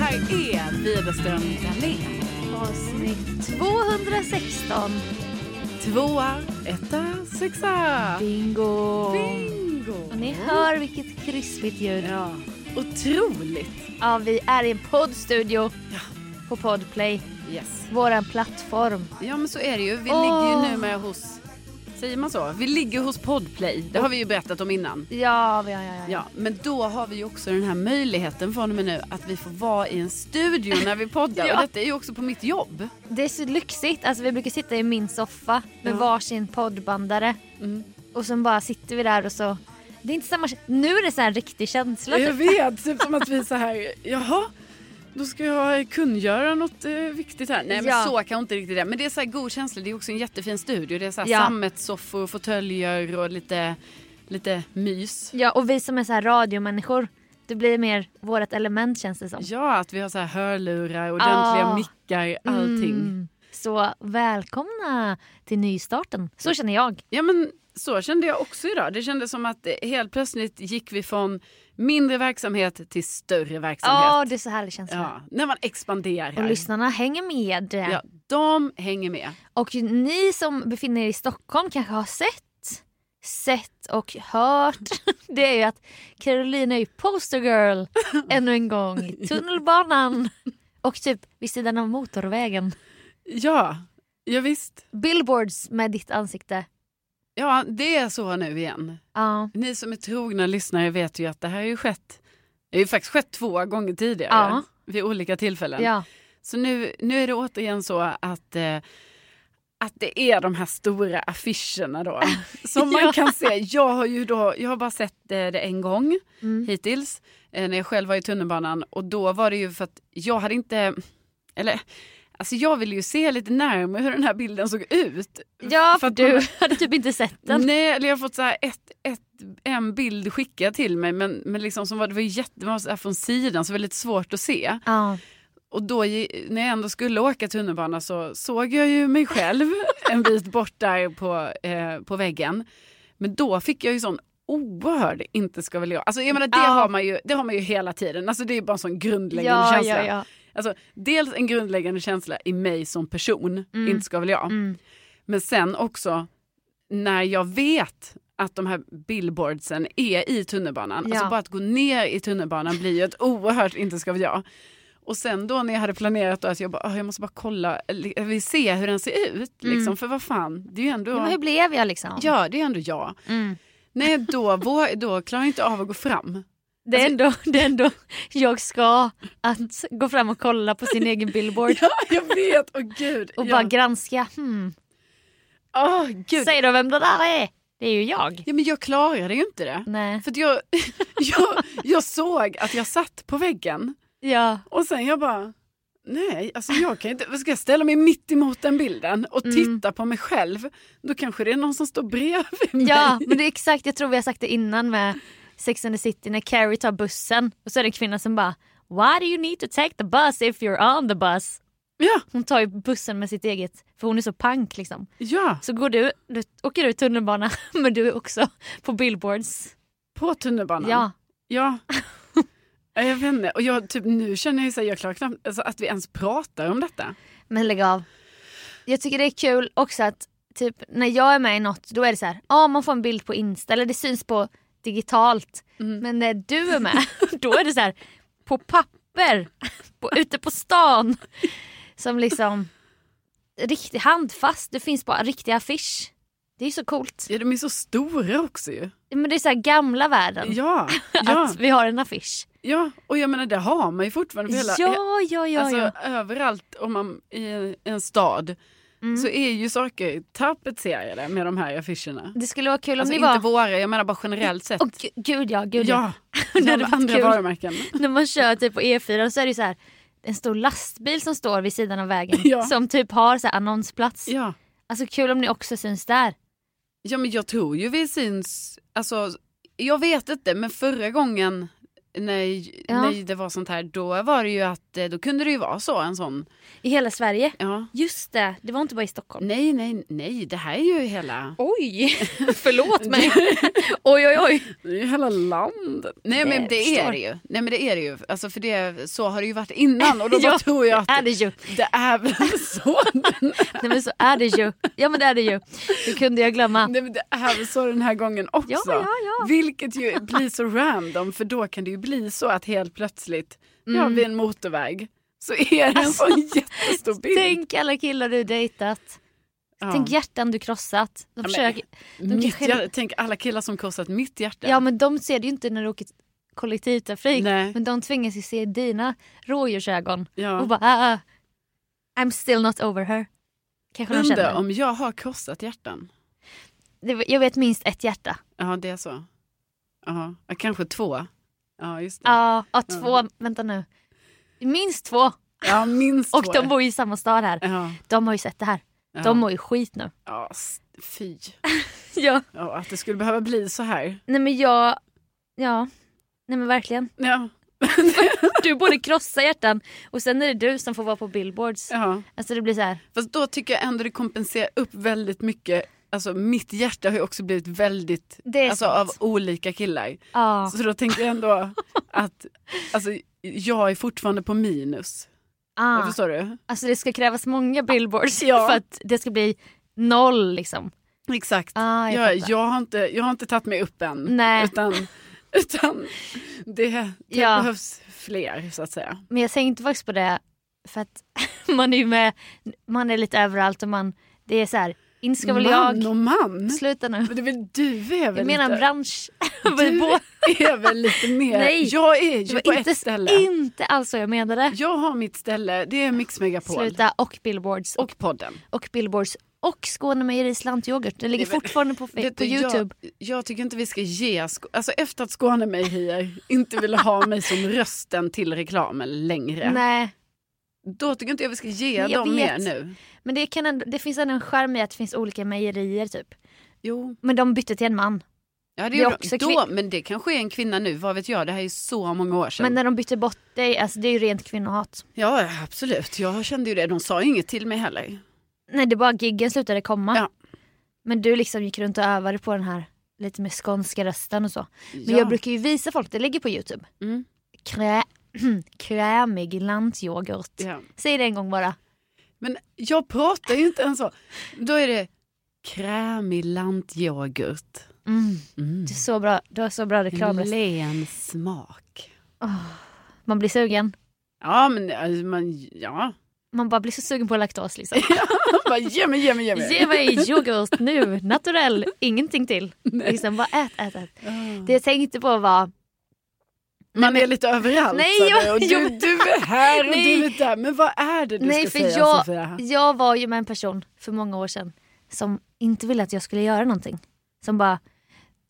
här är Widerström Dahlén. Avsnitt 216. Tvåa, etta, sexa. Bingo! Bingo! Och ni hör vilket krispigt ljud. Ja, otroligt. Ja, vi är i en poddstudio Ja. på Podplay. Yes. Våran plattform. Ja men så är det ju. Vi Åh. ligger ju numera hos, säger man så? Vi ligger hos Podplay. Det har vi ju berättat om innan. Ja, ja, ja. ja. Ja, men då har vi ju också den här möjligheten från och med nu att vi får vara i en studio när vi poddar. Ja. Och detta är ju också på mitt jobb. Det är så lyxigt. Alltså, vi brukar sitta i min soffa med Ja. varsin poddbandare. Mm. Och sen bara sitter vi där och så... Det är inte samma... Nu är det så här en riktig känsla. Jag Typ. vet, typ som att vi så här, jaha, då ska jag kungöra något eh, viktigt här. Nej men Ja. så kan inte riktigt det. Men det är så här god känsla, det är också en jättefin studio. Det är så här Ja. sammetssoffor, fåtöljer och lite, lite mys. Ja, och vi som är så här radiomänniskor. Det blir mer vårt element känns det som. Ja, att vi har så här hörlurar, ordentliga Ah. mickar, allting. Mm. Så välkomna till nystarten. Så känner jag. Ja men så kände jag också idag. Det kändes som att helt plötsligt gick vi från mindre verksamhet till större Ja, verksamhet. det är så härlig känsla. Ja, när man expanderar. Och lyssnarna hänger med. Ja, de hänger med. Och ni som befinner er i Stockholm kanske har sett, sett och hört. Det är ju att Carolina är ju poster girl ännu en gång. i Tunnelbanan. Och typ vid sidan av motorvägen. Ja, ja visst. Billboards med ditt ansikte. Ja, det är så nu igen. Ja. Ni som är trogna lyssnare vet ju att det här har ju skett. Det har ju faktiskt skett två gånger tidigare. Ja. Vid olika tillfällen. ja. Så nu, nu är det återigen så att, eh, att det är de här stora affischerna då. Som man kan se. Jag har ju då, jag har bara sett eh, det en gång Mm. hittills. Eh, när jag själv var i tunnelbanan. Och då var det ju för att jag hade inte, eller Alltså jag ville ju se lite närmare hur den här bilden såg ut. Ja, för att du man- hade typ inte sett den. Nej, eller jag har fått så ett, ett, en bild skickad till mig men, men liksom som var, det var jätte, det var så här från sidan så det var lite svårt att se. Ja. Och då när jag ändå skulle åka tunnelbana så såg jag ju mig själv en bit bort där på, eh, på väggen. Men då fick jag ju sån oerhörd inte ska väl jag. Alltså jag menar det, Ja. har man ju, det har man ju hela tiden. Alltså det är bara en sån grundläggande Ja, känsla. ja, ja. Alltså, dels en grundläggande känsla i mig som person, Mm. inte ska väl jag. Mm. Men sen också när jag vet att de här billboardsen är i tunnelbanan. Ja. Alltså bara att gå ner i tunnelbanan blir ju ett oerhört inte ska väl jag. Och sen då när jag hade planerat att jag bara, "Ah, jag måste bara kolla, jag vill se hur den ser ut. Liksom, Mm. För vad fan, det är ju ändå, Ja, hur blev jag liksom? ja det är ändå jag. Mm. Nej då, då klarar jag inte av att gå fram. Det, är Alltså- ändå, det är ändå jag ska att gå fram och kolla på sin egen billboard. Ja, jag vet, åh gud. Och ja. bara granska. Hmm. Åh, gud. Säg då vem det där är. Det är ju jag. Ja, men jag klarade ju inte det. Nej. För jag, jag, jag såg att jag satt på väggen Ja. och sen jag bara, nej, alltså jag kan inte, ska jag ställa mig mitt emot den bilden och Mm. titta på mig själv, då kanske det är någon som står bredvid mig. ja, men det är exakt. Jag tror vi har sagt det innan med Sex and the City när Carrie tar bussen och så är det en kvinna som bara Why do you need to take the bus if you're on the bus? Ja, Hon tar ju bussen med sitt eget, för hon är så pank liksom. ja, Så går du, du åker du tunnelbana men du är också på billboards. på tunnelbanan. Ja. Ja. Ja, Jag vet inte, och jag, typ, nu känner jag så här, jag klarar knappt alltså, att vi ens pratar om detta. Men lägg av. Jag tycker det är kul också att typ när jag är med i något då är det så här, ja man får en bild på Insta eller det syns på digitalt. Mm. Men när du är med då är det så här på papper, på, ute på stan. Som liksom riktigt handfast, det finns bara riktig affisch. Det är så coolt. Ja, de är så stora också ju. Men det är så gamla världen. Ja, ja, Att vi har en affisch. ja, och jag menar det har man ju fortfarande hela, Ja, ja, ja. alltså, ja. överallt om man i en stad Mm. så är ju saker tapetserade med de här affischerna. Det skulle vara kul om Alltså ni inte var... våra, jag menar bara generellt sett. Gu- gud ja, gud ja. ja, Det andra kul. varumärken. När man kör typ på E4 så är det ju så här en stor lastbil som står vid sidan av vägen Ja. som typ har så här annonsplats. Ja. Alltså kul om ni också syns där. ja, men jag tror ju vi syns, alltså jag vet inte, men förra gången nej, Ja. nej, det var sånt här, då var det ju att, eh, då kunde det ju vara så, en sån, I hela Sverige. ja. Just det, det var inte bara i Stockholm. Nej, nej, nej, det här är ju hela, Oj, förlåt mig. oj oj oj. det är ju hela landet. Nej men Det det är det ju, nej men det är det ju, alltså för det, så har det ju varit innan och då Ja, tror jag Är att det ju. det är väl så Nej men så är det ju. Ja men det är det ju. Det kunde jag glömma. Nej, men det är väl så den här gången också. Ja, ja, ja. Vilket ju blir så random för då kan det ju bli så att helt plötsligt, ja vid en motorväg så är det en Mm. Alltså, sån jättestor bild. Tänk alla killar du dejtat. Ja. Tänk hjärtan du krossat. De men- försöker, de kanske- hjärta, tänk alla killar som korsat mitt hjärta. ja men de ser det ju inte när du åker kollektivtrafik. Nej. Men de tvingas ju se dina rådjursögon Ja. och bara ah, I'm still not over her. Kanske de Undrar känner. om jag har korsat hjärtan. Det- Jag vet minst ett hjärta. Ja det är så. Ja, ja, kanske två. Ja just det. Ja, ja två, vänta nu. Minst två. Ja minst Och två. de bor ju i samma stad här. Ja, De har ju sett det här. ja. De mår ju skit nu. ja, fy. Ja. Ja, att det skulle behöva bli så här. Nej men jag, ja. Nej men verkligen. Ja. Du borde krossa hjärtan och sen är det du som får vara på billboards. ja. Alltså det blir så här. Fast då tycker jag ändå det kompenserar upp väldigt mycket. Alltså mitt hjärta har ju också blivit väldigt, alltså sant. av olika killar. Ja. Så då tänker jag ändå att, alltså jag är fortfarande på minus. Ah. Förstår du? Alltså det ska krävas många billboards Ja. för att det ska bli noll liksom. Exakt. Ah, jag jag, jag, har inte, jag har inte tagit mig upp än. Nej. Utan, utan det, det Ja. behövs fler så att säga. Men jag tänkte faktiskt på det för att man är ju med, man är lite överallt och man, det är så här, inte ska väl man jag, och man. sluta nu. Men det är väl du är väl Jag menar lite, bransch. du är väl lite mer, Nej, jag är det ju på inte, ett ställe. inte alls så jag menade. Jag har mitt ställe, det är Mix Megapol. Sluta och billboards och, podden. och billboards och Skåne Mejeris lantyoghurt. Det ligger Det fortfarande på, Vet på Youtube. Jag, jag tycker inte vi ska ge, alltså efter att Skånemejerier inte vill ha mig som rösten till reklamen längre. Nej, Då tycker inte jag vi ska ge Jag dem mer vet. nu. men det, kan ändå, det finns ändå en charm i att det finns olika mejerier typ. Jo, Men de bytte till en man. ja, det Det är också då, men det kanske är en kvinna nu, vad vet jag, det här är så många år sedan. Men när de bytte bort dig, alltså det är ju rent kvinnohat. Ja absolut, jag kände ju det, de sa inget till mig heller. Nej det bara giggen slutade komma. Ja. Men du liksom gick runt och övade på den här lite mer skånska rösten och så. Men ja. jag brukar ju visa folk, det ligger på Youtube. Mm, Krä, krämig lantyoghurt. ja. Säg det en gång bara. Men jag pratar ju inte ens så. Då är det krämig lantyoghurt. Mm. Mm. Det är så bra, du har så bra En reklamröst. len smak. Man blir sugen. Ja men alltså, man, ja. Man bara blir så sugen på laktos liksom. Bara, ge mig, ge mig, ge mig. Ge mig yoghurt nu, naturell, ingenting till. Liksom bara ät, ät, ät. Det jag tänkte på var, Man är lite överallt. Nej, jag- och du, jag- du är här och Nej. du är där. Men vad är det du nej ska för säga jag, Sofia? jag var ju med en person för många år sedan som inte ville att jag skulle göra någonting. Som bara,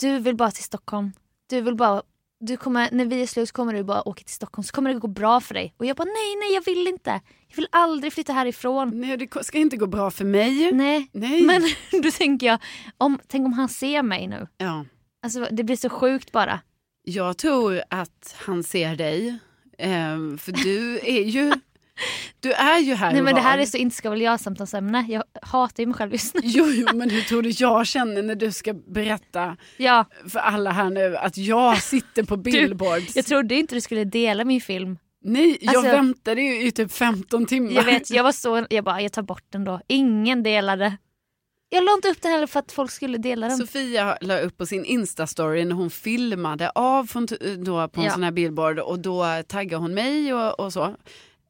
du vill bara till Stockholm. Du vill bara, du kommer, när vi är slut kommer du bara åka till Stockholm så kommer det gå bra för dig. Och jag bara nej, nej jag vill inte. Jag vill aldrig flytta härifrån. Nej det ska inte gå bra för mig. Nej, Nej. men då tänker jag, om, tänk om han ser mig nu. Ja. Alltså det blir så sjukt bara. Jag tror att han ser dig. Ehm, för du är ju, du är ju här Nej men det här var. är så inte ska väl jag samtalsämne. Jag hatar ju mig själv just nu. Jo, jo, men hur tror du jag känner när du ska berätta Ja, för alla här nu att jag sitter på billboards? jag trodde inte du skulle dela min film. Nej, jag Alltså- väntade ju i typ 15 timmar. Jag vet, jag var så, jag bara jag tar bort den då. Ingen delade. Jag la inte upp den heller för att folk skulle dela den. Sofia la upp på sin instastory när hon filmade av från, då på en Ja. sån här billboard och då taggade hon mig och, och så.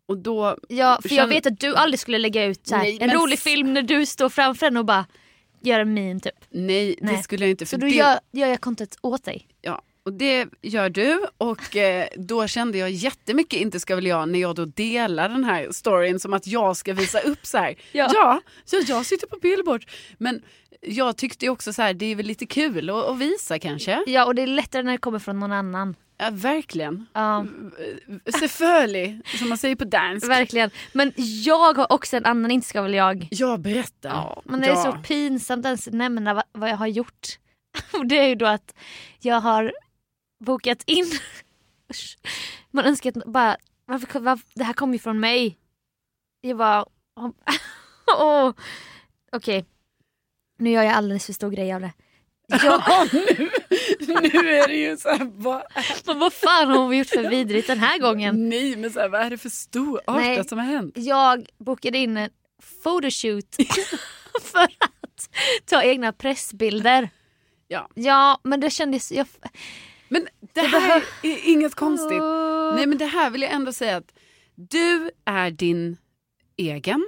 Och då, Ja, för jag vet att du aldrig skulle lägga ut så här, Nej, en rolig film när du står framför den och bara gör en min typ. nej, det Nej. skulle jag inte. Så För då det, gör, gör jag content åt dig. ja, och det gör du och eh, då kände jag jättemycket inte ska väl jag när jag då delar den här storyn som att jag ska visa upp så här. Ja. ja, så jag sitter på billboard. Men jag tyckte också så här, det är väl lite kul att, att visa kanske. Ja och det är lättare när det kommer från någon annan. Ja, verkligen. Ja, Selvfølgelig, som man säger på dansk. verkligen. Men jag har också en annan inte ska väl jag. Ja, berätta. Ja, men det är så pinsamt att ens nämna vad, vad jag har gjort. Och det är ju då att jag har bokat in. Man önskar att bara, varför, varför, det här kommer ju från mig. Jag bara, åh. Okej. Nu gör jag alldeles för stor grej av det. Jag, Ja, nu, nu är det ju så här, vad, men vad fan har hon gjort för vidrigt den här gången? nej men så här, vad är det för storartat som har hänt? Jag bokade in en photoshoot för att ta egna pressbilder. Ja. Ja men det kändes... Jag, Men det här är inget konstigt. Åh. Nej men det här vill jag ändå säga att du är din egen.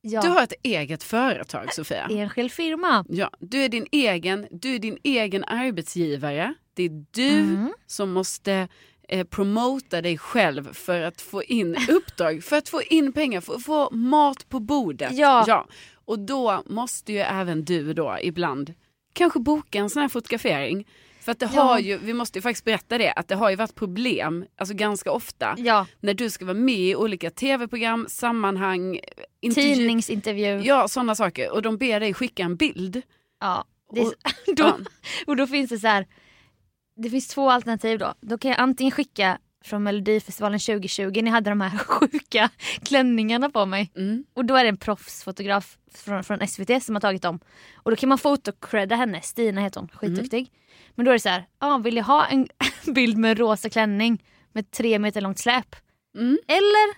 ja, Du har ett eget företag Sofia. enskild firma. Ja, du är din egen, du är din egen arbetsgivare. Det är du Mm. som måste eh, promota dig själv för att få in uppdrag, för att få in pengar, för att få mat på bordet. Ja. Och då måste ju även du då ibland kanske boka en sån här fotografering. För att det Ja. har ju, vi måste ju faktiskt berätta det, att det har ju varit problem, alltså ganska ofta, Ja, när du ska vara med i olika tv-program, sammanhang, intervju, tidningsintervju. ja sådana saker. Och de ber dig skicka en bild. Ja, det Och- då, Ja. och då finns det så här. Det finns två alternativ då. Då kan jag antingen skicka från Melodifestivalen 2020, ni hade de här sjuka klänningarna på mig. Mm. Och då är det en proffsfotograf från, från SVT som har tagit dem. Och då kan man fotocredda henne, Stina heter hon, skitduktig. Men då är det så här, ah, vill jag ha en bild med en rosa klänning med tre meter långt släp? Mm. Eller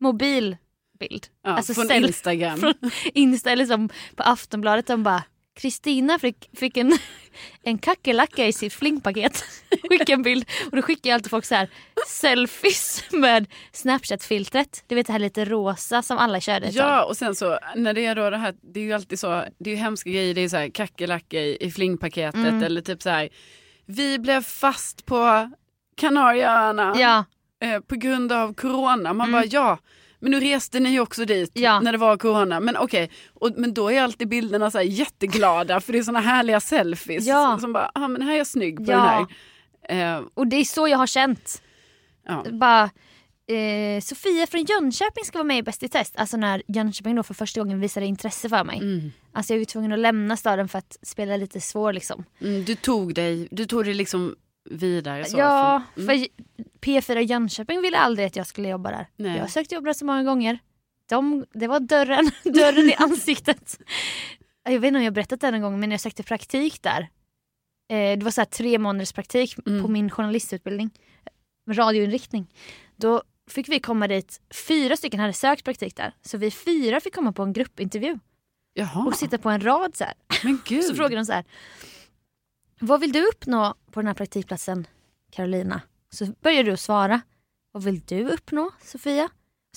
mobilbild? Ja, Alltså från self- Instagram. från Insta eller som på Aftonbladet de bara Kristina fick, fick en, en kackerlacka i sitt flingpaket. Skicka en bild och då skickar jag alltid folk så här selfies med Snapchat-filtret. Du vet det här lite rosa som alla körde. Ja och sen så när det är då det här, det är ju alltid så, det är ju hemska grejer, det är så här kackerlacka i, i flingpaketet Mm. eller typ så här, vi blev fast på Kanarieöarna Ja, eh, på grund av corona. Man Mm. bara ja, men nu reste ni ju också dit Ja. när det var corona. Men okej, och, men då är alltid bilderna så här jätteglada för det är såna härliga selfies. Ja. Som bara, ah, men här är jag snygg på Ja. den här. Eh, och det är så jag har känt. ja. Bara, eh, Sofia från Jönköping ska vara med i Bäst i test. Alltså när Jönköping då för första gången visade intresse för mig. Mm. Alltså jag var ju tvungen att lämna staden för att spela lite svår liksom. Mm, du tog dig, du tog dig liksom vidare. Så, ja, för, mm. för P4 Jönköping ville aldrig att jag skulle jobba där. Nej. Jag har sökt jobb där så många gånger. De, det var dörren, dörren i ansiktet. Jag vet inte om jag berättat det någon gång men jag sökte praktik där. Eh, det var så här tre månaders praktik Mm. på min journalistutbildning. Radioinriktning. Då fick vi komma dit, fyra stycken hade sökt praktik där. Så vi fyra fick komma på en gruppintervju Jaha, och sitta på en rad så här. men gud. Så frågade de så här. Vad vill du uppnå på den här praktikplatsen Carolina? Så börjar du svara. Vad vill du uppnå Sofia?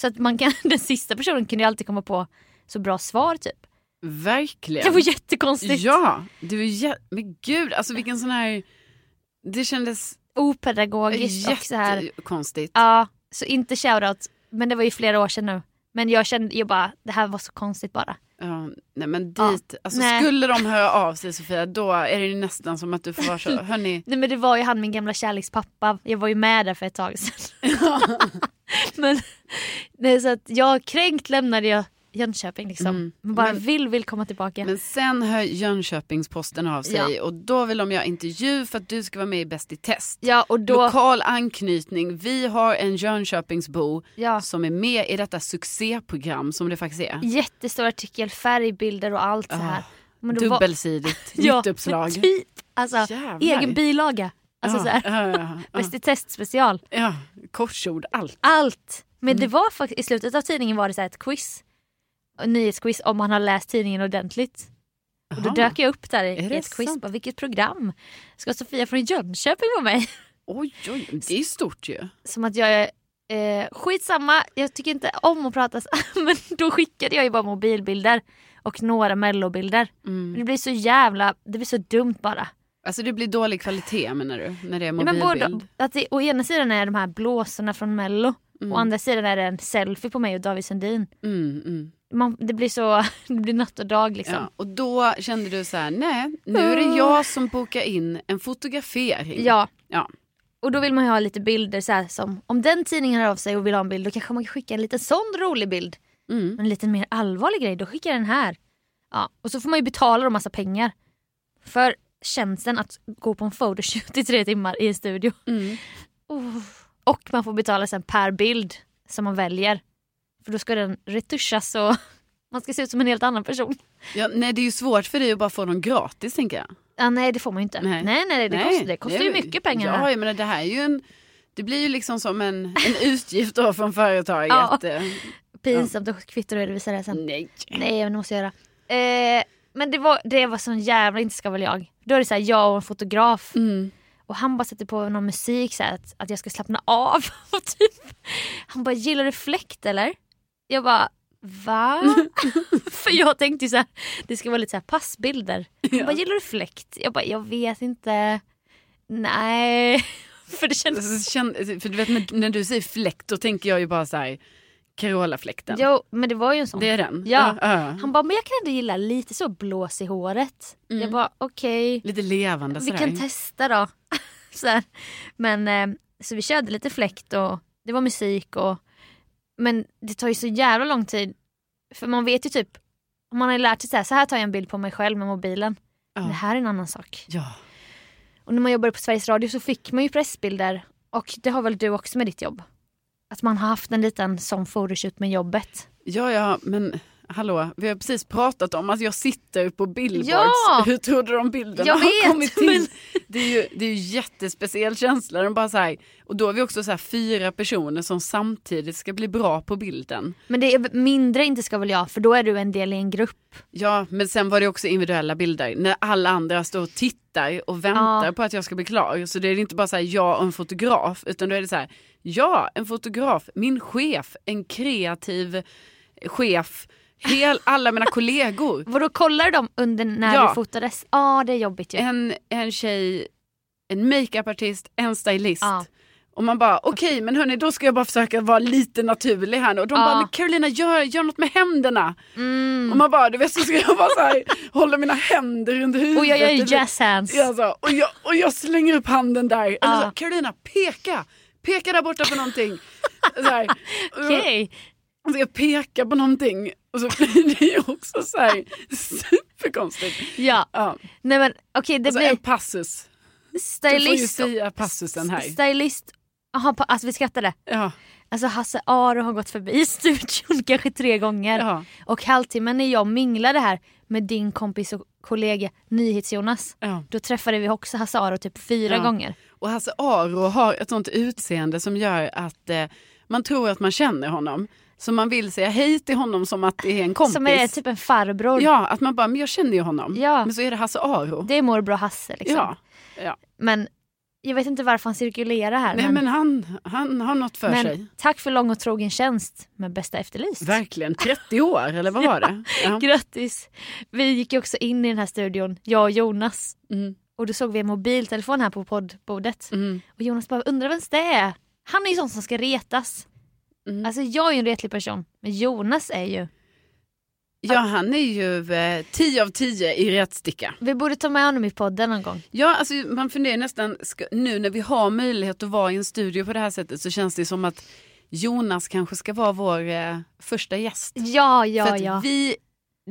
Så att man kan, den sista personen kunde ju alltid komma på så bra svar typ. Verkligen. Det var jättekonstigt. Ja, du är jä- men gud, alltså vilken sån här, det kändes Opedagogiskt och så här. jättekonstigt. Ja, så inte shoutout. Men det var ju flera år sedan nu. Men jag kände ju bara, det här var så konstigt bara. Ja, nej men Ja, dit, alltså nej. skulle de höra av sig Sofia, då är det ju nästan som att du får vara så, hörni, Nej men det var ju han min gamla kärlekspappa. Jag var ju med där för ett tag sedan. men nej, så att jag kränkt lämnade jag Jönköping liksom. Mm. Men bara Men- vill, vill komma tillbaka. men sen hör Jönköpingsposten av sig och då vill de göra intervju för att du ska vara med i Bäst i test. ja och då, Lokal anknytning, vi har en Jönköpingsbo ja, som är med i detta succéprogram som det faktiskt är. jättestor artikel, färgbilder och allt så här. Ah, Men då var- Dubbelsidigt, Ja, nytt uppslag. Typ, alltså Jävlar. egen bilaga. Alltså ja, så här, ja, ja, ja. Bäst i test special. ja, korsord, allt. Allt. Men Mm. det var faktiskt, i slutet av tidningen var det så här ett quiz. Nyhetsquiz om man har läst tidningen ordentligt. Och då dök jag upp där Är i ett quiz. Bara, vilket program? Ska Sofia från Jönköping vara med? Oj, oj, det är stort ju. Som att jag är eh, skitsamma, jag tycker inte om att prata men då skickade jag ju bara mobilbilder och några mellobilder. Mm. Det blir så jävla, det blir så dumt bara. Alltså det blir dålig kvalitet menar du? När det är Ja, men mobilbild? både, att det, å ena sidan är de här blåsorna från mello, Mm. å andra sidan är det en selfie på mig och David Sundin. Mm, mm. Man, det blir så, det blir natt och dag liksom. Ja, och då kände du så här, nej, nu är det jag som bokar in en fotografering. Ja. Ja. Och då vill man ju ha lite bilder så här som om den tidningen hör av sig och vill ha en bild då kanske man kan skicka en liten sån rolig bild. Mm. En lite mer allvarlig grej, då skickar jag den här. Ja. Och så får man ju betala dem massa pengar. För tjänsten att gå på en photoshoot i tre timmar i en studio. Mm. Oh. Och man får betala sen per bild som man väljer. För då ska den retuschas och man ska se ut som en helt annan person. Ja, nej, det är ju svårt för dig att bara få dem gratis tänker jag. Ja, nej det får man ju inte. Nej, Nej. nej, det, Kostar, det kostar ju mycket pengar. Ja, menar, det här är ju en... Det blir ju liksom som en, en utgift då från företaget. Ja. Eh, Pinsamt att kvittoredovisa det sen. Nej. Nej men det måste jag göra. Eh, men det var, det var sån jävla inte ska väl jag. Då är det så här, jag och en fotograf Mm. Och han bara sätter på någon musik så att, att jag ska slappna av. Och typ, han bara, gillar du fläkt eller? Jag bara, va? För jag tänkte ju så här, det ska vara lite så här passbilder. Han Ja. bara, gillar du fläkt? Jag bara, jag vet inte. Nej. För det kändes... Alltså, För du vet när, när du säger fläkt då tänker jag ju bara så här Carola-fläkten. Jo men det var ju en sån. Det är den? Ja. ja. Han bara, men jag kan ändå gilla lite så blås i håret. Mm. Jag bara, okej. Lite levande Vi sådär. kan testa då. så. Men eh, så vi körde lite fläkt och det var musik och men det tar ju så jävla lång tid. För man vet ju typ, om man har lärt sig så här, så här tar jag en bild på mig själv med mobilen. Ja. Det här är en annan sak. Ja. Och när man jobbade på Sveriges Radio så fick man ju pressbilder och det har väl du också med ditt jobb? Att man har haft en liten sån photoshoot med jobbet. ja, ja, men hallå, vi har precis pratat om att jag sitter på billboards. Ja! Hur tror du de bilderna Jag har kommit till? men- Det är ju det är ju jättespeciell känsla. De bara så här, och då är vi också så här fyra personer som samtidigt ska bli bra på bilden. Men det är mindre inte ska väl jag för då är du en del i en grupp. Ja, men sen var det också individuella bilder när alla andra står och tittar och väntar Ja. på att jag ska bli klar. Så det är inte bara så här jag och en fotograf, utan då är det så här, ja, en fotograf, min chef, en kreativ chef, hel, alla mina kollegor. Vadå kollar de under när Ja. du fotades? Ja det är jobbigt ju. En, en tjej, en makeupartist, en stylist. Ja. Och man bara, okej men hörni då ska jag bara försöka vara lite naturlig här nu. Och de Ja. bara, men Carolina gör, gör något med händerna. Mm. Och man bara, du vet så ska jag bara så här, hålla mina händer under huvudet. Och jag gör eller- jazz hands. Ja, så, och, jag, och jag slänger upp handen där. Eller Ja. så, Carolina, peka! Peka där borta på någonting. Okej. och så jag pekar på någonting och så blir det ju också så här superkonstigt. Ja. Ja. Nej men okej det Och så en blir passus. Du får ju stylist. säga passusen här. Stylist. Jaha alltså vi skrattade. Ja, Alltså Hasse Aro har gått förbi studion kanske tre gånger. ja, Och halvtimmen när jag minglade här med din kompis och kollega NyhetsJonas. ja. Då träffade vi också Hasse Aro typ fyra Ja. gånger. Och Hasse Aro har ett sånt utseende som gör att eh, man tror att man känner honom. Så man vill säga hej till honom som att det är en kompis. Som är typ en farbror. Ja, att man bara, men jag känner ju honom. Ja. Men så är det Hasse Aro. Det är morbror Hasse liksom. Ja, ja. Men jag vet inte varför han cirkulerar här. Nej men, men han, han har något för men sig. tack för lång och trogen tjänst med Bästa Efterlyst. Verkligen, 30 år eller vad var det? Ja. Grattis! Vi gick också in i den här studion, jag och Jonas. Mm, Och då såg vi en mobiltelefon här på poddbordet. mm, Och Jonas bara, undrar vem det är? Han är ju sån som ska retas. Mm. Alltså jag är ju en retlig person, men Jonas är ju... Ja, han är ju eh, 10 av 10 i rättsticka. Vi borde ta med honom i podden någon gång. Ja, alltså man funderar nästan, ska, nu när vi har möjlighet att vara i en studio på det här sättet så känns det som att Jonas kanske ska vara vår eh, första gäst. Ja, För ja, att ja. vi,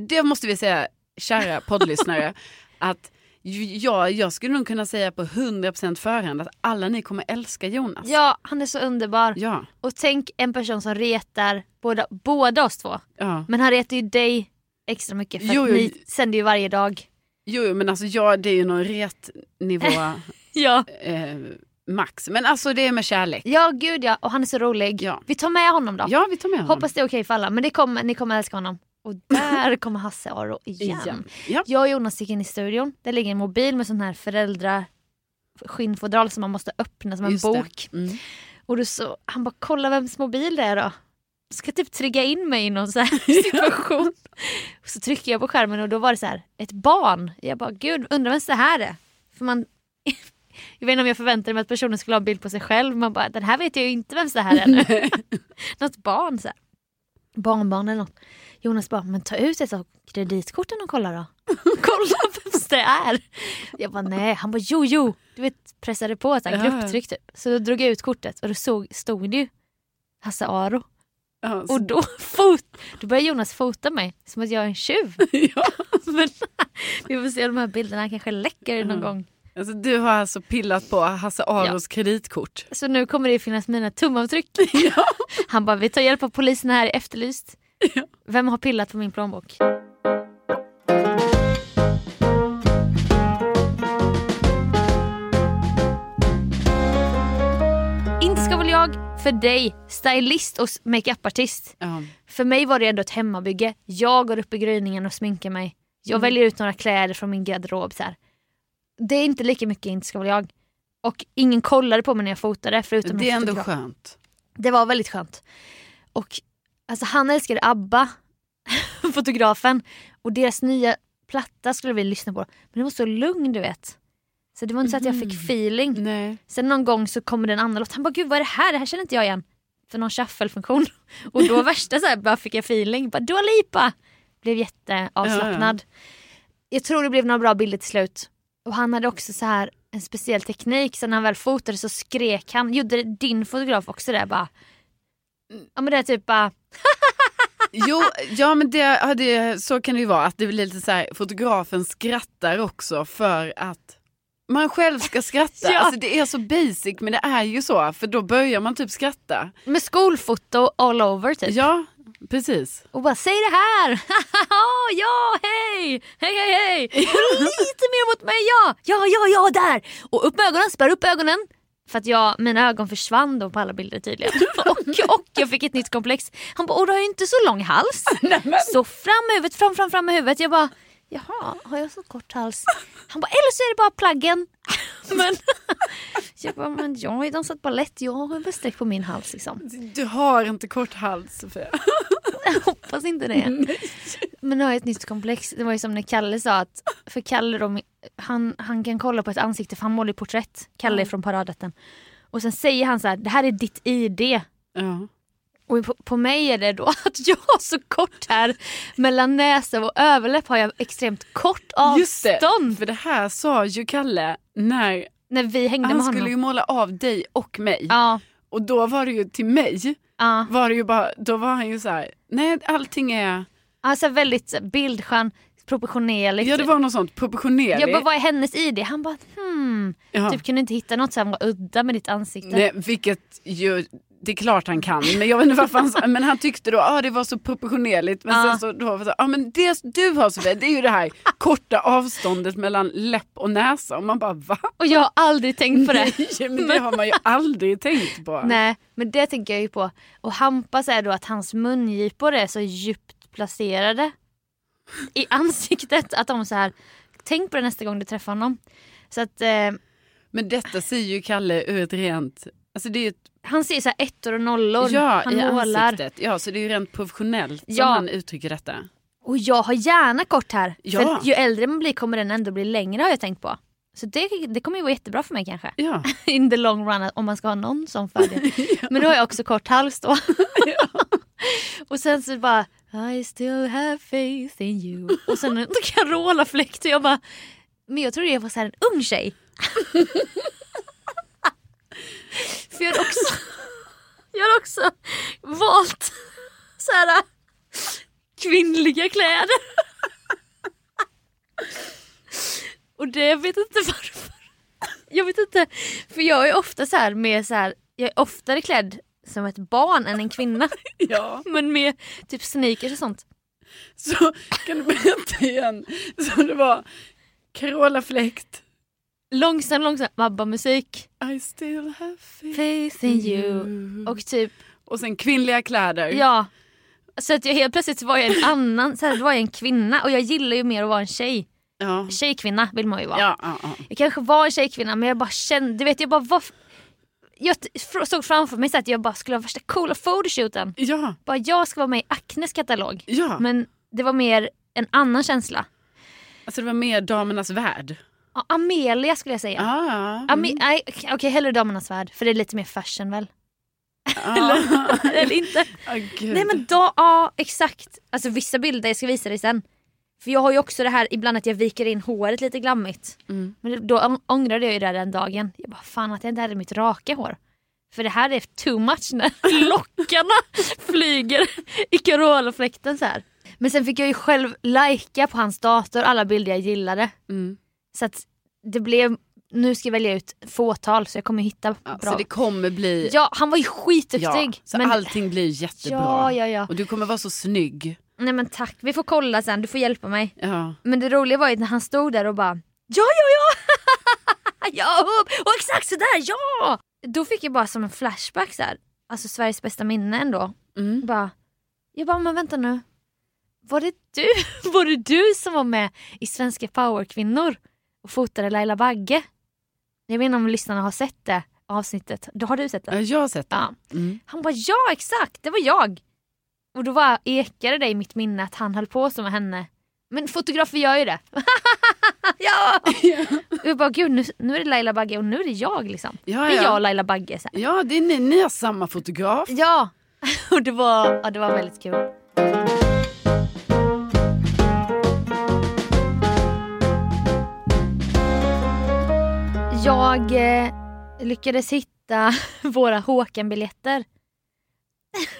det måste vi säga, kära poddlyssnare, att ja, jag skulle nog kunna säga på 100% förhand att alla ni kommer älska Jonas. Ja, han är så underbar. Ja, Och tänk en person som retar båda, båda oss två. ja. Men han retar ju dig extra mycket för Jo, att jo. ni sänder ju varje dag. Jo, jo, men alltså ja, det är ju någon retnivå Ja. eh, max. Men alltså det är med kärlek. Ja, gud ja. Och han är så rolig. Ja, Vi tar med honom då. ja vi tar med honom. Hoppas det är okej för alla. Men det kommer, ni kommer älska honom. Och där kommer Hasse Aro igen. Igen. Ja. Jag och Jonas gick in i studion. Där ligger en mobil med sån här föräldra skinnfodral som man måste öppna som en Just bok. Mm. Och då så, han bara kolla vems mobil det är då. Ska typ trigga in mig i någon så här situation. Och så trycker jag på skärmen och då var det så här ett barn. Jag bara gud undrar vem det här är. För man, jag vet inte om jag förväntade mig att personen skulle ha en bild på sig själv. Man bara den här vet jag ju inte vem det här är något barn så här. Barnbarn eller något. Jonas bara men ta ut ett av kreditkorten och kolla då. kolla vem det är. Jag bara nej. Han bara jo jo. Du vet pressade på ett Ja, ja. grupptryck typ. Så då drog jag ut kortet och då såg, stod det ju Hasse Aro. Ja, Och då, fot, då började Jonas fota mig som att jag är en tjuv. ja, Men, vi får se de här bilderna kanske läcker någon Ja. gång. Alltså, du har alltså pillat på Hasse Aros kreditkort. Så nu kommer det finnas mina tumavtryck. Ja. Han bara, vi tar hjälp av polisen här Efterlyst. Vem har pillat på min plånbok? Inte ska väl jag för dig, stylist och makeupartist. Ja. För mig var det ändå ett hemmabygge. Jag går upp i gryningen och sminkar mig. Jag Mm. väljer ut några kläder från min garderob. Så här. Det är inte lika mycket inte ska väl jag. Och ingen kollade på mig när jag fotade förutom Det är ändå fotograf. skönt. Det var väldigt skönt. Och alltså, han älskade ABBA, fotografen. Och deras nya platta skulle vi lyssna på. Men den var så lugn du vet. Så det var inte så att jag fick feeling. Nej. Sen någon gång så kommer det en annan låt. Han bara gud vad är det här? Det här känner inte jag igen. För någon shuffle-funktion. Och då värsta så här, bara fick jag feeling. Bara Dua Lipa! Blev jätteavslappnad. Jag tror det blev några bra bilder till slut. Och han hade också så här en speciell teknik. Så när han väl fotade så skrek han. Gjorde din fotograf också det? Bara, ja men det är typ bara Jo, ja men det, det, så kan det ju vara. Att det blir lite så här, fotografen skrattar också för att man själv ska skratta. Ja. Alltså det är så basic men det är ju så. För då börjar man typ skratta. med skolfoto all over typ. Ja, precis. Och bara säg det här! ja, hej! Hej, hej, hej! Lite mer mot mig, ja! Ja, ja, ja, där! Och upp med ögonen, spärr upp ögonen. För att jag, mina ögon försvann då på alla bilder tydligen. och, och jag fick ett nytt komplex. Han bara, och du har ju inte så lång hals. så fram med huvudet, fram, fram, fram med huvudet. Jag bara, jaha, har jag så kort hals? Han bara, eller så är det bara plaggen. men jag bara, men jag har ju dansat balett, jag har streck på min hals liksom. Du har inte kort hals Sofia. Jag hoppas inte det. Men nu har jag ett nytt komplex. Det var ju som när Kalle sa att, för Kalle då, han, han kan kolla på ett ansikte för han målar ju porträtt. Kalle är från Paradrätten. Och sen säger han så här, det här är ditt ID. Ja. Och på, på mig är det då att jag har så kort här mellan näsa och överläpp har jag extremt kort Just det, avstånd. för det här sa ju Kalle när När vi hängde han med honom. skulle ju måla av dig och mig. Ja, Och då var det ju till mig, ja. var det ju bara, då var han ju så här, nej allting är, Alltså väldigt bildskön, proportionerligt. ja det var något sånt proportionerligt. jag bara, vad är hennes ID? Han bara, hmm. Ja. Typ kunde inte hitta något som var udda med ditt ansikte. Nej, vilket ju, det är klart han kan, men jag vet inte varför han sa, men han tyckte då, ah, det var så proportionerligt. Men Ja. sen så, då så, ah, men det du har Sofia, det är ju det här korta avståndet mellan läpp och näsa. Och man bara va? Och jag har aldrig tänkt på det. Nej, men det har man ju aldrig tänkt på. Nej, men det tänker jag ju på. Och Hampas är då att hans mungipor är så djupt placerade i ansiktet att de så här, tänk på det nästa gång du träffar honom. Så att eh, Men detta ser ju Kalle ur ett rent, alltså det är ett, han ser så här ettor och nollor, ja, han i målar. ansiktet. Ja, så det är ju rent professionellt som Ja. han uttrycker detta. Och jag har gärna kort här. Ja. För ju äldre man blir kommer den ändå bli längre har jag tänkt på. Så det, det kommer ju vara jättebra för mig kanske. Ja. In the long run om man ska ha någon sån fördel. Men då har jag också kort hals då. och sen så bara I still have faith in you. Och sen en Carola-fläkt och jag bara Men jag trodde jag var så en ung tjej. För jag har också, jag har också valt så här kvinnliga kläder. Och det jag vet inte varför. Jag vet inte. För jag är ofta så här med så här, jag är oftare klädd som ett barn än en kvinna. ja. Men med typ sneakers och sånt. Så kan du berätta igen. Så det var Carola-fläkt. Långsam, långsam ABBA-musik. I still have faith in you. Och typ, Och sen kvinnliga kläder. ja. Så att jag helt plötsligt var jag en annan, så här, var jag en kvinna och jag gillar ju mer att vara en tjej. Ja. Tjejkvinna vill man ju vara. Ja, ja, ja. Jag kanske var en tjejkvinna men jag bara kände, du vet jag bara var, jag såg framför mig så att jag bara skulle ha värsta coola photoshooten. ja, Bara jag ska vara med i Acnes katalog. ja. Men det var mer en annan känsla. Alltså det var mer damernas värld. Ja, Amelia skulle jag säga. Ah. Ame- nej, Okej, hellre Damernas Värld för det är lite mer fashion väl? Ja. Eller inte? Ah, gud. Nej men då, ja exakt. Alltså vissa bilder, jag ska visa dig sen. För jag har ju också det här ibland att jag viker in håret lite glammigt. Mm. Men då ång- ångrade jag ju det den dagen. Jag bara fan att jag inte hade mitt raka hår. För det här är too much när lockarna flyger i Carola-fläkten så här. Men sen fick jag ju själv lajka på hans dator alla bilder jag gillade. Mm. Så att det blev nu ska jag välja ut fåtal så jag kommer hitta Ja, bra. så det kommer bli... Ja, han var ju skitduktig. Ja, så men... allting blir jättebra. Ja, ja, ja. Och du kommer vara så snygg. Nej men tack, vi får kolla sen, du får hjälpa mig. Ja. Men det roliga var ju när han stod där och bara Ja, ja, ja! ja, och exakt sådär, ja! Då fick jag bara som en flashback så här. Alltså Sveriges bästa minne ändå. Mm. Bara, jag bara, men vänta nu. Var det du, var det du som var med i Svenska powerkvinnor och fotade Laila Bagge? Jag vet inte om lyssnarna har sett det avsnittet. Då har du sett det? Ja, Jag har sett det. Ja. Mm. Han bara ja exakt, det var jag. Och då var ekade det i mitt minne att han höll på så med henne. Men fotografer gör ju det. ja! Och jag bara gud nu, nu är det Laila Bagge och nu är det jag liksom. Ja, Det är ja. jag och Laila Bagge. Så här. Ja, det är ni, ni har samma fotograf. Ja, och det var, ja, det var väldigt kul. Jag eh, lyckades hitta våra Håkan-biljetter.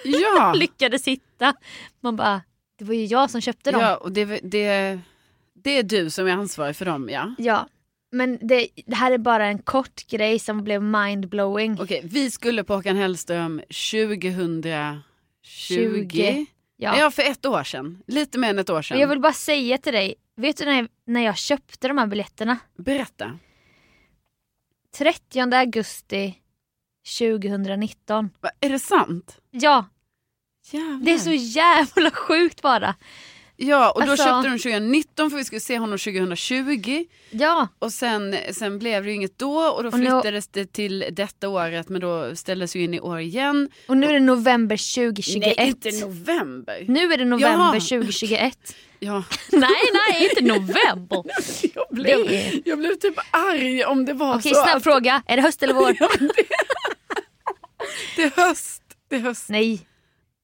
Ja, Lyckades hitta. Man bara, det var ju jag som köpte dem. ja och det, det, det är du som är ansvarig för dem, ja. Ja, men det, det här är bara en kort grej som blev mindblowing. Okej, vi skulle på Håkan Hellström 2020. 20. Ja. Ja. för ett år sedan. Lite mer än ett år sedan. Och jag vill bara säga till dig, vet du när, när jag köpte de här biljetterna? Berätta. 30 augusti 2019. Va, är det sant? Ja, Jävlar. det är så jävla sjukt bara. Ja, och då Alltså- köpte de 2019 för vi skulle se honom 2020. Ja, Och sen, sen blev det ju inget då och då Och nu- flyttades det till detta året men då ställdes ju in i år igen. och nu är det november 2021. Nej, inte november. Nu är det november Jaha. 2021. Ja. nej, nej, inte november. Jag blev, Det jag blev typ arg om det var Okej, så snabb att fråga. Är det höst eller vår? det är höst. Det är höst. Nej,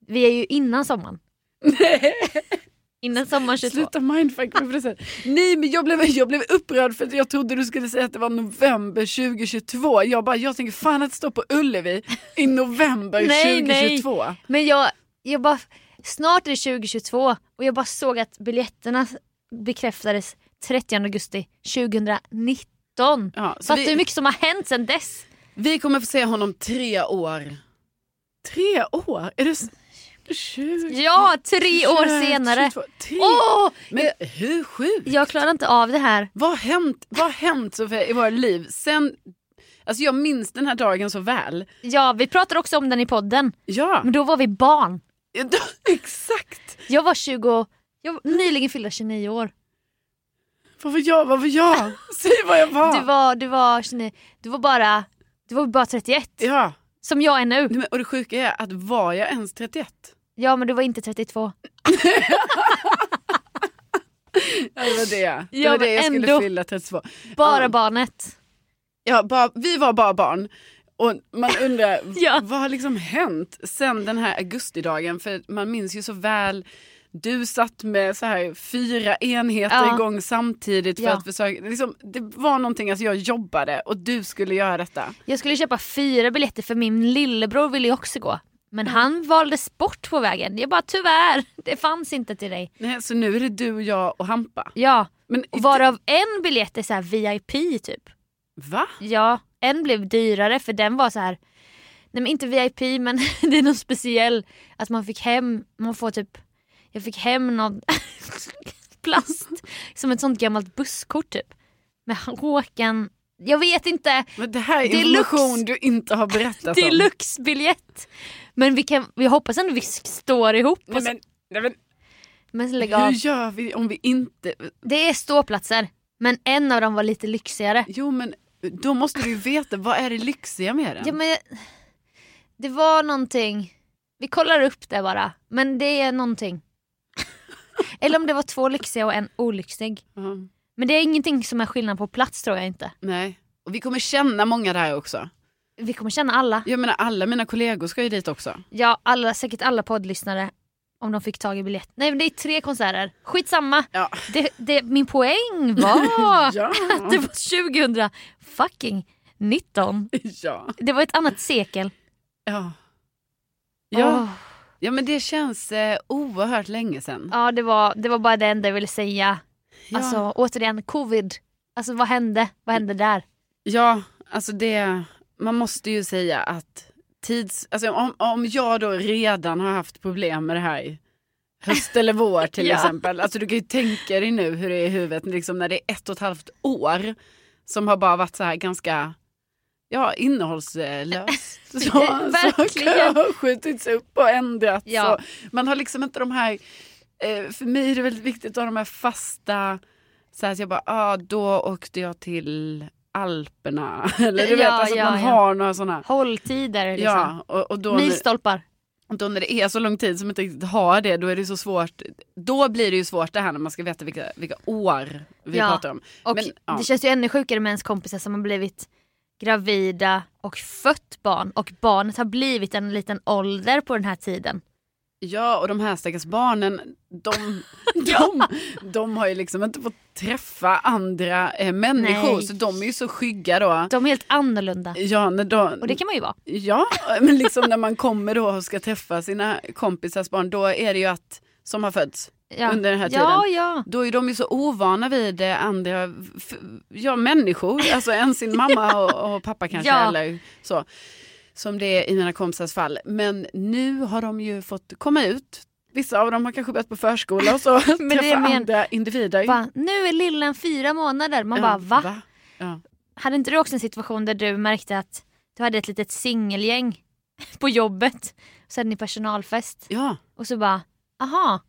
vi är ju innan sommaren. Innan sommaren 22. Sluta mindfuck mig på det. Nej men jag blev, jag blev upprörd för att jag trodde du skulle säga att det var november 2022. Jag bara, jag tänker fan att stå på Ullevi i november Nej, nej. 2022. Men jag, jag bara, snart är det 2022 och jag bara såg att biljetterna bekräftades 30 augusti 2019. Ja, så Fattar du hur mycket som har hänt sedan dess? vi kommer få se honom tre år. Tre år? Är det 20, Ja, tre år 21, senare. 22, tre. Åh! Men hur sjukt? Jag klarar inte av det här. Vad har hänt, vad har hänt Sofia, i våra liv sen... Alltså jag minns den här dagen så väl. Ja, vi pratar också om den i podden. Ja, Men då var vi barn. ja, exakt. Jag var 20, jag var nyligen fyllda 29 år. Vad var jag? Vad var jag? Säg vad jag var. Du var, du var 29, du var bara, du var bara 31. Ja, Som jag är nu. Men- och det sjuka är att var jag ens 31? Ja men du var inte 32. Ja, det var det. Det Ja, var det jag skulle fylla 32. Bara Ja. barnet. Ja, bara, vi var bara barn. Och man undrar, Ja. vad har liksom hänt sen den här augustidagen? För man minns ju så väl, du satt med så här fyra enheter Ja. igång samtidigt för Ja. att försöka, liksom, det var någonting, alltså jag jobbade och du skulle göra detta. Jag skulle köpa fyra biljetter för min lillebror ville ju också gå. Men han valdes bort på vägen. Jag bara tyvärr, det fanns inte till dig. Nej, så nu är det du, jag och Hampa. Ja, Men, och varav en biljett är så här VIP typ. Va? Ja, en blev dyrare för den var så här. Nej men inte VIP men det är någon speciell att man fick hem, man får typ, jag fick hem någon plast som ett sånt gammalt busskort typ. Med Håkan, jag vet inte, Men det här är information du inte har berättat om. deluxe-biljett. Men vi, kan, vi hoppas ändå vi står ihop. Nej, men, nej, men, men lägg av. hur gör vi om vi inte... Det är ståplatser men en av dem var lite lyxigare. Jo men då måste du ju veta, vad är det lyxiga med den? Ja, men, det var någonting, vi kollar upp det bara, men det är någonting. Eller om det var två lyxiga och en olyxig. Ja, Men det är ingenting som är skillnad på plats tror jag inte. nej. Och vi kommer känna många där också. Vi kommer känna alla. Jag menar alla mina kollegor ska ju dit också. Ja, alla, säkert alla poddlyssnare. Om de fick tag i biljett. Nej men det är tre konserter. Skitsamma. Ja. Det, det, min poäng var Ja. att det var 2000 fucking 19. ja. Det var ett annat sekel. Ja. Ja. Åh. ja men det känns eh, oerhört länge sedan. Ja det var, det var bara det enda jag ville säga. Ja. Alltså återigen, covid. Alltså vad hände? Vad hände där? Ja, alltså det, man måste ju säga att tids, alltså om, om jag då redan har haft problem med det här höst eller vår till Ja. exempel. Alltså du kan ju tänka dig nu hur det är i huvudet liksom när det är ett och ett halvt år som har bara varit så här ganska Ja, innehållslöst. Så, Verkligen. Saker har skjutits upp och ändrats. Ja. Man har liksom inte de här, för mig är det väldigt viktigt att ha de här fasta, så här att jag bara, ah, då åkte jag till Alperna. Eller du vet, Ja, alltså att ja, man ja. har några sådana. Hålltider liksom. Ja, och, och då, Milstolpar. då när det är så lång tid som inte riktigt har det, då är det så svårt. Då blir det ju svårt det här när man ska veta vilka, vilka år vi Ja. pratar om. Och Men, ja. det känns ju ännu sjukare med ens kompisar som har blivit gravida och fött barn och barnet har blivit en liten ålder på den här tiden. Ja, och de här stackars barnen, de, de, de har ju liksom inte fått träffa andra eh, människor, Nej. så de är ju så skygga då. De är helt annorlunda. Ja, när de, Och det kan man ju vara. ja, men liksom när man kommer då och ska träffa sina kompisars barn, då är det ju att, som har fötts, Ja. Under den här Ja, ja. då är de ju så ovana vid eh, andra ja, människor, alltså än sin mamma och, och pappa kanske eller så. Som det är i mina kompisars fall. Men nu har de ju fått komma ut. Vissa av dem har kanske börjat på förskola och så Men det träffa är men- andra individer. Va? Nu är lillen fyra månader. Man Ja, bara va? Ja. Hade inte du också en situation där du märkte att du hade ett litet singelgäng på jobbet? Så hade ni personalfest ja, och så bara aha.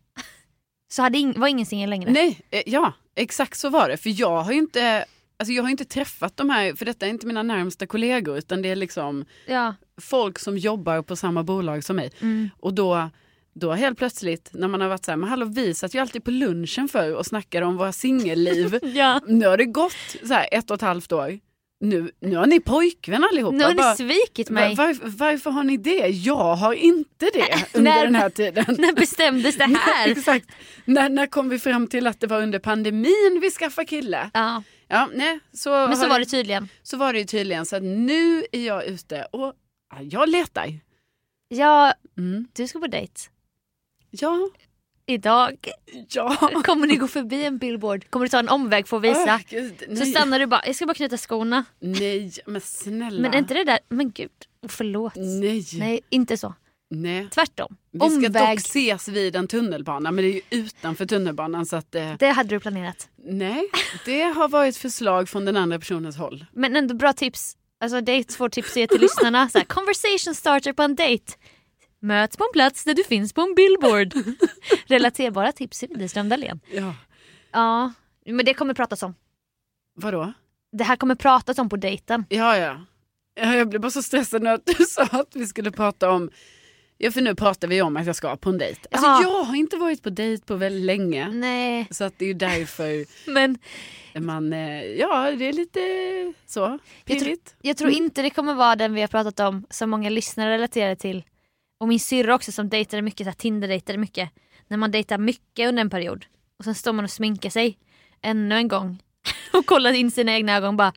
Så hade ing- var ingen singel längre? nej, eh, ja, exakt så var det. För jag har ju inte, alltså jag har inte träffat de här, för detta är inte mina närmsta kollegor utan det är liksom Ja. folk som jobbar på samma bolag som mig. Mm. Och då, då helt plötsligt när man har varit så här, men hallå vi satt ju alltid på lunchen för och snackade om våra singelliv. ja. nu har det gått så här ett och ett halvt år. Nu, nu har ni pojkvän allihopa. Nu har ni Bara, svikit mig. var, varför, varför har ni det? Jag har inte det under När- den här tiden. När bestämdes det här? Exakt. När, när kom vi fram till att det var under pandemin vi skaffade kille? ja. Ja, nej, så, Men så var det tydligen. så var det ju tydligen. Så att nu är jag ute och ja, jag letar. Ja, Mm. du ska på dejt. Ja, Idag ja. kommer ni gå förbi en billboard. Kommer du ta en omväg för att visa. Åh, Gud, Så stannar du bara, jag ska bara knyta skorna. Nej, men snälla. Men är inte det där, men gud, förlåt. Nej. Nej, inte så. Nej. Tvärtom. Vi ska Omväg. dock ses vid en tunnelbana, men det är ju utanför tunnelbanan så att eh, Det hade du planerat. nej, det har varit förslag från den andra personens håll. Men ändå bra tips. Alltså det är två tips att ge till lyssnarna. Så här, conversation starter på en dejt. Möts på en plats där du finns på en billboard. Relaterbara tips i Widerström Dahlén. Ja. Ja, men det kommer pratas om. Vadå? Det här kommer pratas om på dejten. Ja, ja. ja. Jag blev bara så stressad att du sa att vi skulle prata om Ja för nu pratar vi om att jag ska på en dejt. Alltså Ja. jag har inte varit på dejt på väldigt länge. Nej, Så att det är ju därför men man, eh, ja det är lite så Jag tror- pirrigt. jag tror inte det kommer vara den vi har pratat om som många lyssnare relaterar till. Och min syrra också som dejtade mycket, Tinder-dejtade mycket. När man dejtar mycket under en period. Och sen står man och sminkar sig ännu en gång. och kollar in sina egna ögon bara.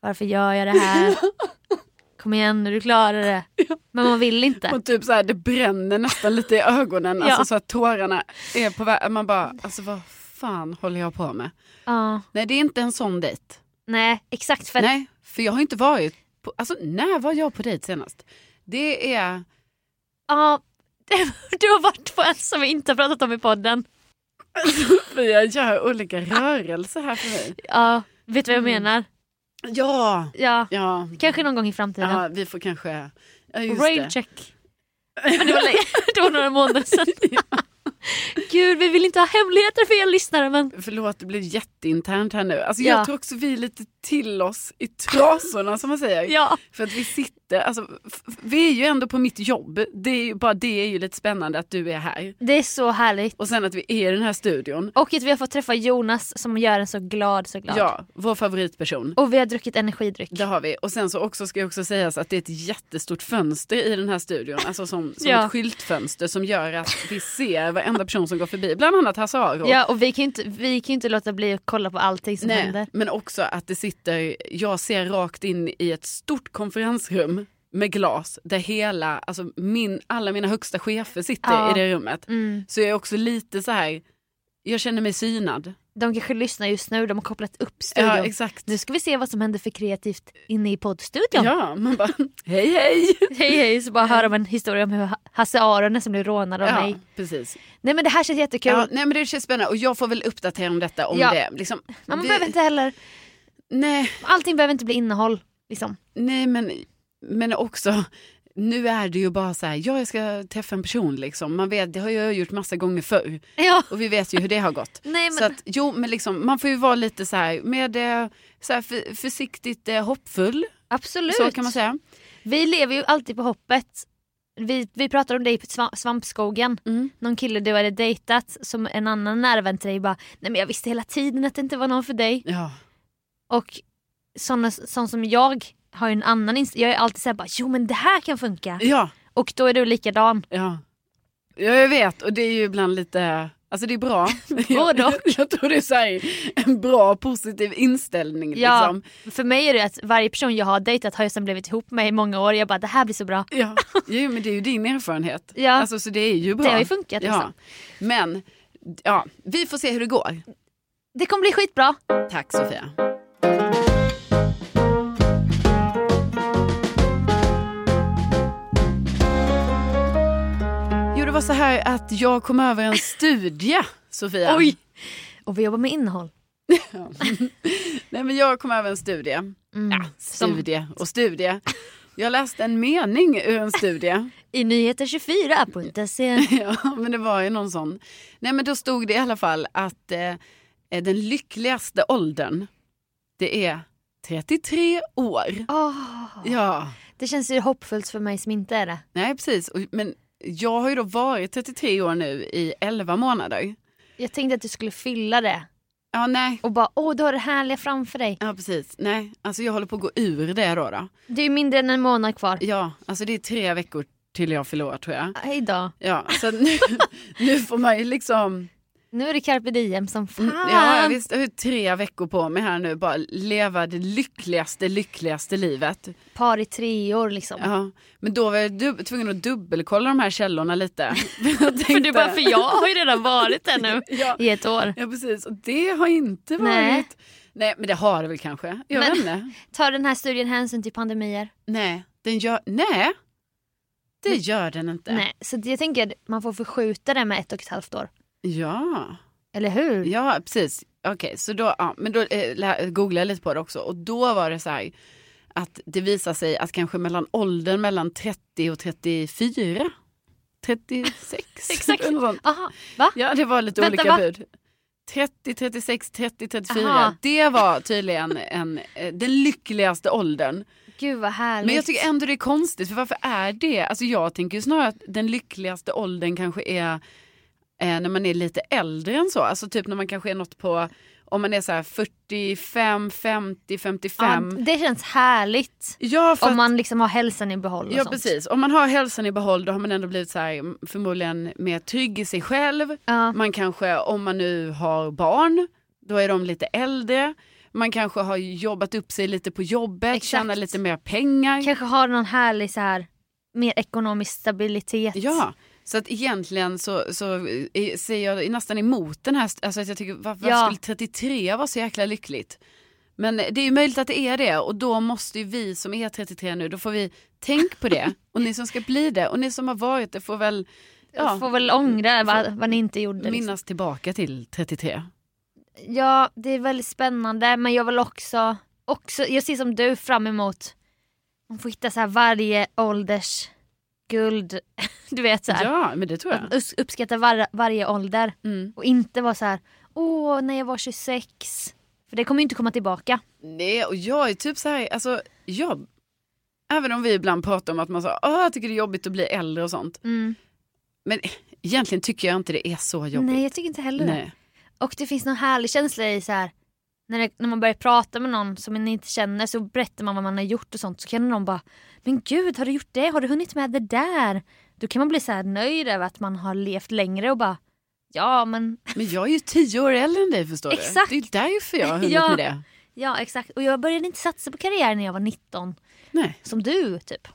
Varför gör jag det här? Kom igen nu, du klarar det. Men man vill inte. Och typ så här, det bränner nästan lite i ögonen. Alltså Ja. så att tårarna är på väg. Man bara, alltså vad fan håller jag på med? Ja, Nej det är inte en sån dejt. nej, exakt. För Nej, för jag har inte varit på, alltså när var jag på dejt senast? Det är, ja, du har varit på en som vi inte har pratat om i podden. för jag gör olika rörelser här för mig. Ja, vet du vad jag Mm. menar? Ja, Ja, ja. kanske någon gång i framtiden. Ja, vi får kanske, ja det. check. Men det var, länge, det var några månader sedan. Gud, vi vill inte ha hemligheter för er lyssnare men Förlåt, det blev jätteinternt här nu. Alltså Ja. jag tror också vi är lite till oss i trasorna som man säger. ja. För att vi sitter, alltså vi är ju ändå på mitt jobb. Det är ju, bara det är ju lite spännande att du är här. Det är så härligt. Och sen att vi är i den här studion. Och att vi har fått träffa Jonas som gör en så glad, så glad. Ja, vår favoritperson. Och vi har druckit energidryck. Det har vi. Och sen så också ska jag också sägas att det är ett jättestort fönster i den här studion. Alltså som, som Ja. ett skyltfönster som gör att vi ser varenda person som går förbi. Bland annat Hasse Aro. Ja, och vi kan ju inte, vi kan ju inte låta bli att kolla på allting som Nej, händer. men också att det sitter, jag ser rakt in i ett stort konferensrum med glas där hela, alltså min, alla mina högsta chefer sitter Ja. i det rummet. Mm. Så jag är också lite så här, jag känner mig synad. De kanske lyssnar just nu, de har kopplat upp studion. Ja, exakt. Nu ska vi se vad som händer för kreativt inne i poddstudion. Ja, man bara hej hej. Hej hej, så bara hör om en historia om hur Hasse Aro nästan blev rånad av Ja, mig. precis. Nej men det här känns jättekul. Ja, nej men det känns spännande och jag får väl uppdatera om detta om Ja. det. Liksom, man det behöver inte heller, nej, allting behöver inte bli innehåll. Liksom. nej men, men också, nu är det ju bara så här, ja jag ska träffa en person liksom. Man vet, det har jag gjort massa gånger förr Ja. och vi vet ju hur det har gått. Nej, men, Så att, jo men liksom, man får ju vara lite så här, med eh, så här för, försiktigt eh, hoppfull, absolut. så kan man säga. Vi lever ju alltid på hoppet. Vi, vi pratade om det i sva- svampskogen. Mm. Någon kille du hade dejtat som en annan nära vän till dig bara Nej men jag visste hela tiden att det inte var någon för dig. Ja. Och såna, sån som jag har ju en annan inställning. Jag är alltid såhär bara jo men det här kan funka. ja, Och då är du likadan. ja. Ja jag vet och det är ju ibland lite, alltså det är bra. Både jag, jag tror det är så här, en bra positiv inställning. Ja. Liksom. För mig är det att varje person jag har dejtat har ju sen blivit ihop med i många år. Jag bara det här blir så bra. Ja, jo, men det är ju din erfarenhet. Ja. Alltså, så det är ju bra. Det har ju funkat, Ja. liksom. Men ja, vi får se hur det går. Det kommer bli skitbra. Tack Sofia. Var så här att jag kom över en studie, Sofia. Oj! Och vi jobbar med innehåll. Nej, men jag kom över en studie. Mm. Ja, studie och studie. Jag läste en mening ur en studie. i nyheter24.se. Ja, men det var ju någon sån. Nej, men då stod det i alla fall att eh, eh, den lyckligaste åldern, det är 33 år. Åh, Ja, Det känns ju hoppfullt för mig som inte är det. nej precis. Men jag har ju då varit 33 år nu i 11 månader. Jag tänkte att du skulle fylla det Ja, nej. och bara åh du har det härliga framför dig. Ja, precis. Nej, alltså jag håller på att gå ur det då. då. Det är ju mindre än en månad kvar. Ja, alltså det är tre veckor till jag förlorar tror jag. Hej då. Ja, så nu, nu får man ju liksom... Nu är det carpe diem som fan. Ja, jag visst, jag har tre veckor på mig här nu. Bara leva det lyckligaste, lyckligaste livet. Par i tre år liksom. Ja, men då var jag tvungen att dubbelkolla de här källorna lite. jag För tänkte, du bara, för jag har ju redan varit där nu ja, i ett år. ja, precis. Och det har inte varit... Nej. Nej, men det har det väl kanske. Jag Men- vet inte. Tar den här studien hänsyn till pandemier? Nej, den gör... Nej, det gör den inte. Nej, så jag tänker att man får förskjuta det med ett och ett halvt år. Ja, Eller hur? ja precis. Okej, så då, ja, men då eh, googlade jag lite på det också. Och då var det så här att det visar sig att kanske mellan åldern mellan 30 och 34, 36. Exakt. eller något. Aha, va? Ja, det var lite Vänta, olika va? bud. 30, 36, 30, 34. Aha. Det var tydligen en, eh, den lyckligaste åldern. Gud vad härligt. Men jag tycker ändå det är konstigt, för varför är det? Alltså jag tänker ju snarare att den lyckligaste åldern kanske är eh, när man är lite äldre än så. Alltså typ när man kanske är något på, om man är så här 45, 50, ja, 55. det känns härligt. Ja, Om man liksom har hälsan i behåll Ja sånt. precis, om man har hälsan i behåll då har man ändå blivit så här, mm, förmodligen mer trygg i sig själv. Ja. Man kanske, om man nu har barn, då är de lite äldre. Man kanske har jobbat upp sig lite på jobbet, Exakt. tjänar lite mer pengar. Kanske har någon härlig så här mer ekonomisk stabilitet. Ja, så att egentligen så, så ser jag nästan emot den här, alltså att jag tycker varför Ja. skulle 33 vara så jäkla lyckligt? Men det är ju möjligt att det är det och då måste ju vi som är 33 nu, då får vi tänk på det. Och ni som ska bli det och ni som har varit det får väl Ja. Får väl ångra vad, vad ni inte gjorde. Liksom. minnas tillbaka till 33. Ja, det är väldigt spännande men jag vill också, också jag ser som du fram emot man får hitta så här varje ålders guld. Du vet så här. Ja, men det tror jag. Uppskatta var, varje ålder Mm. och inte vara så här åh när jag var 26. För det kommer ju inte komma tillbaka. Nej, och jag är typ så här, alltså jag, även om vi ibland pratar om att man så, Åh, jag tycker det är jobbigt att bli äldre och sånt. Mm. Men egentligen tycker jag inte det är så jobbigt. Nej jag tycker inte heller det. Och det finns någon härlig känsla i så här när, det, när man börjar prata med någon som man inte känner så berättar man vad man har gjort och sånt så kan någon bara Men gud har du gjort det? Har du hunnit med det där? Då kan man bli så nöjd över att man har levt längre och bara Ja men Men jag är ju tio år äldre än dig förstår Exakt. du. Det är därför jag har hunnit Ja. med det. ja exakt och jag började inte satsa på karriär när jag var 19 Nej. som du typ.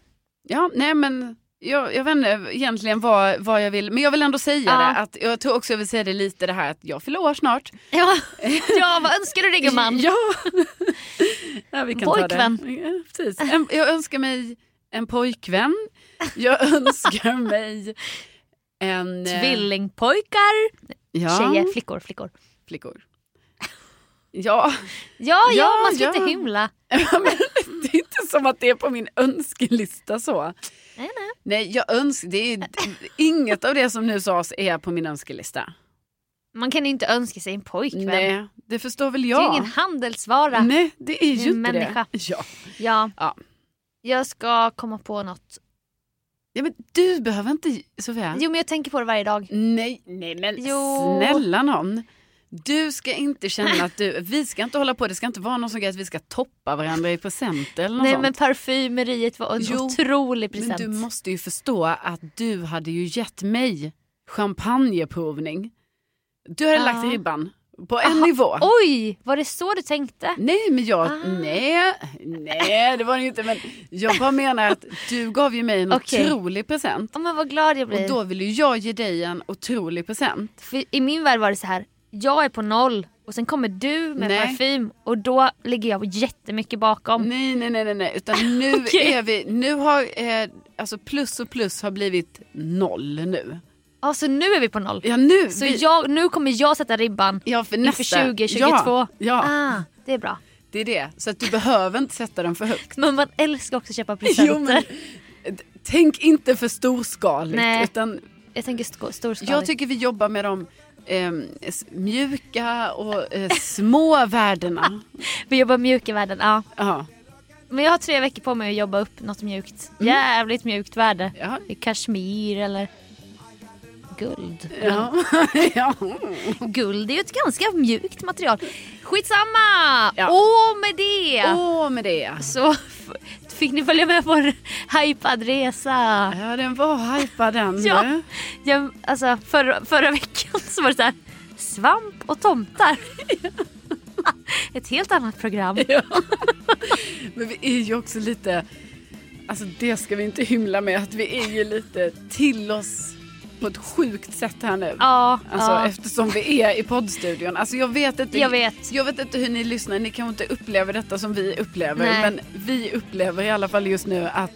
Ja, nej men jag, jag vet inte egentligen vad, vad jag vill, men jag vill ändå säga Ja. det. Att jag tror också jag vill säga det lite det här att jag fyller år snart. Ja, ja vad önskar du dig gumman? Ja. ja vi kan Pojkvän. Ta det. Ja, precis. En, jag önskar mig en pojkvän. Jag önskar mig en... eh, Tvillingpojkar. Ja, Tjejer, flickor, flickor. flickor. Ja, Ja, ja, man ska ja. inte hymla. det är inte som att det är på min önskelista så. Nej, nej. Nej, jag önskar, det är, inget av det som nu sades är på min önskelista. Man kan ju inte önska sig en pojkvän. Nej, det förstår väl Det är jag. ingen handelsvara. Nej, det är ju inte människa. det. Ja. Ja. Ja. Jag ska komma på något. ja, men du behöver inte, Sofia. Jo men jag tänker på det varje dag. Nej, nej men Jo. snälla någon. Du ska inte känna att du, vi ska inte hålla på, det ska inte vara någon sån grej att vi ska toppa varandra i presenter eller något Nej sånt. men parfymeriet var en Jo, otrolig present. Men du måste ju förstå att du hade ju gett mig champagneprovning. Du hade Ja. lagt ribban på en Aha, nivå. Oj, var det så du tänkte? Nej men jag, Ah. nej, nej det var det inte men jag bara menar att du gav ju mig en Okej. otrolig present. Ja, men vad glad jag Och blir. då vill ju jag ge dig en otrolig present. För I min värld var det så här. Jag är på noll och sen kommer du med Nej. parfym och då ligger jag jättemycket bakom. Nej, nej, nej, nej, utan nu Okej. är vi, nu har, eh, alltså plus och plus har blivit noll nu. Ja, så nu är vi på noll. Ja nu. Så vi, jag, nu kommer jag sätta ribban ja, för inför nästa. 2022. Ja, ja Ah, det är bra. det är det. Så att du behöver inte sätta den för högt. Men man älskar också att köpa presenter. Tänk inte för storskaligt. Nej. Utan Jag tänker st- storskaligt. jag tycker vi jobbar med de eh, mjuka och eh, små värdena. Vi jobbar mjuk i världen, ja. Ja, Men jag har tre veckor på mig att jobba upp något mjukt. Mm. Jävligt mjukt värde. ja, I kashmir eller guld. ja. ja. Guld är ju ett ganska mjukt material. Skitsamma! Ja. Och med det Åh med det. så fick ni följa med på en hypad resa. Ja den var hypad den. Ja. Jag, alltså, förra, förra veckan så var det så här, svamp och tomtar. Ett helt annat program. Ja. Men vi är ju också lite, alltså det ska vi inte hymla med, att vi är ju lite till oss på ett sjukt sätt här nu. Ja, Alltså ja. eftersom vi är i poddstudion. Alltså jag vet inte, Jag vet. jag vet inte hur ni lyssnar, ni kanske inte upplever detta som vi upplever. Nej. Men vi upplever i alla fall just nu att,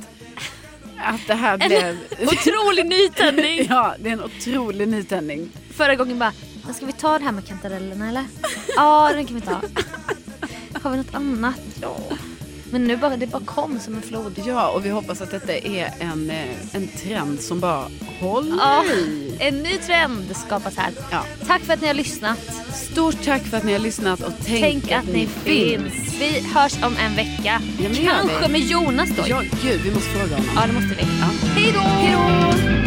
att det här blev... Otrolig nytändning. ja, det är en otrolig nytändning. Förra gången bara, "Men ska vi ta det här med kantarellerna eller? Ja, den kan vi ta. Har vi något annat? Ja. Men nu bara, det bara kom som en flod. Ja, och vi hoppas att detta är en, eh, en trend som bara håller Ja, en ny trend skapas här. Ja. Tack för att ni har lyssnat. Stort tack för att ni har lyssat och tänk, Tänk att ni finns. Vi hörs om en vecka. Ja, Kanske med Jonas då. Ja, gud, vi måste fråga honom. Ja, det måste vi. Ja. Hej då! Hej då!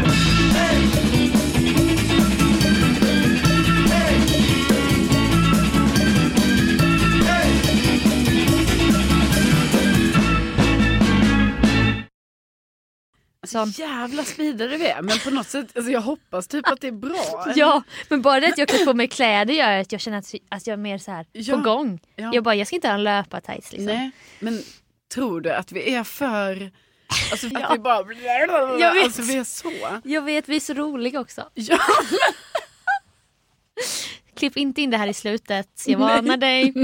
Sån. Jävla speedare vi är, men på något sätt, alltså jag hoppas typ att det är bra. Ja, men bara det att jag klär på mig kläder gör att jag känner att, att jag är mer så här Ja. på gång. Ja. Jag bara, jag ska inte ha en löpartights liksom. Nej, men tror du att vi är för... Alltså att Ja. vi bara... Jag vet. Alltså vi är så... Jag vet, vi är så roliga också. Ja, Klipp inte in det här i slutet, jag Nej. varnar dig.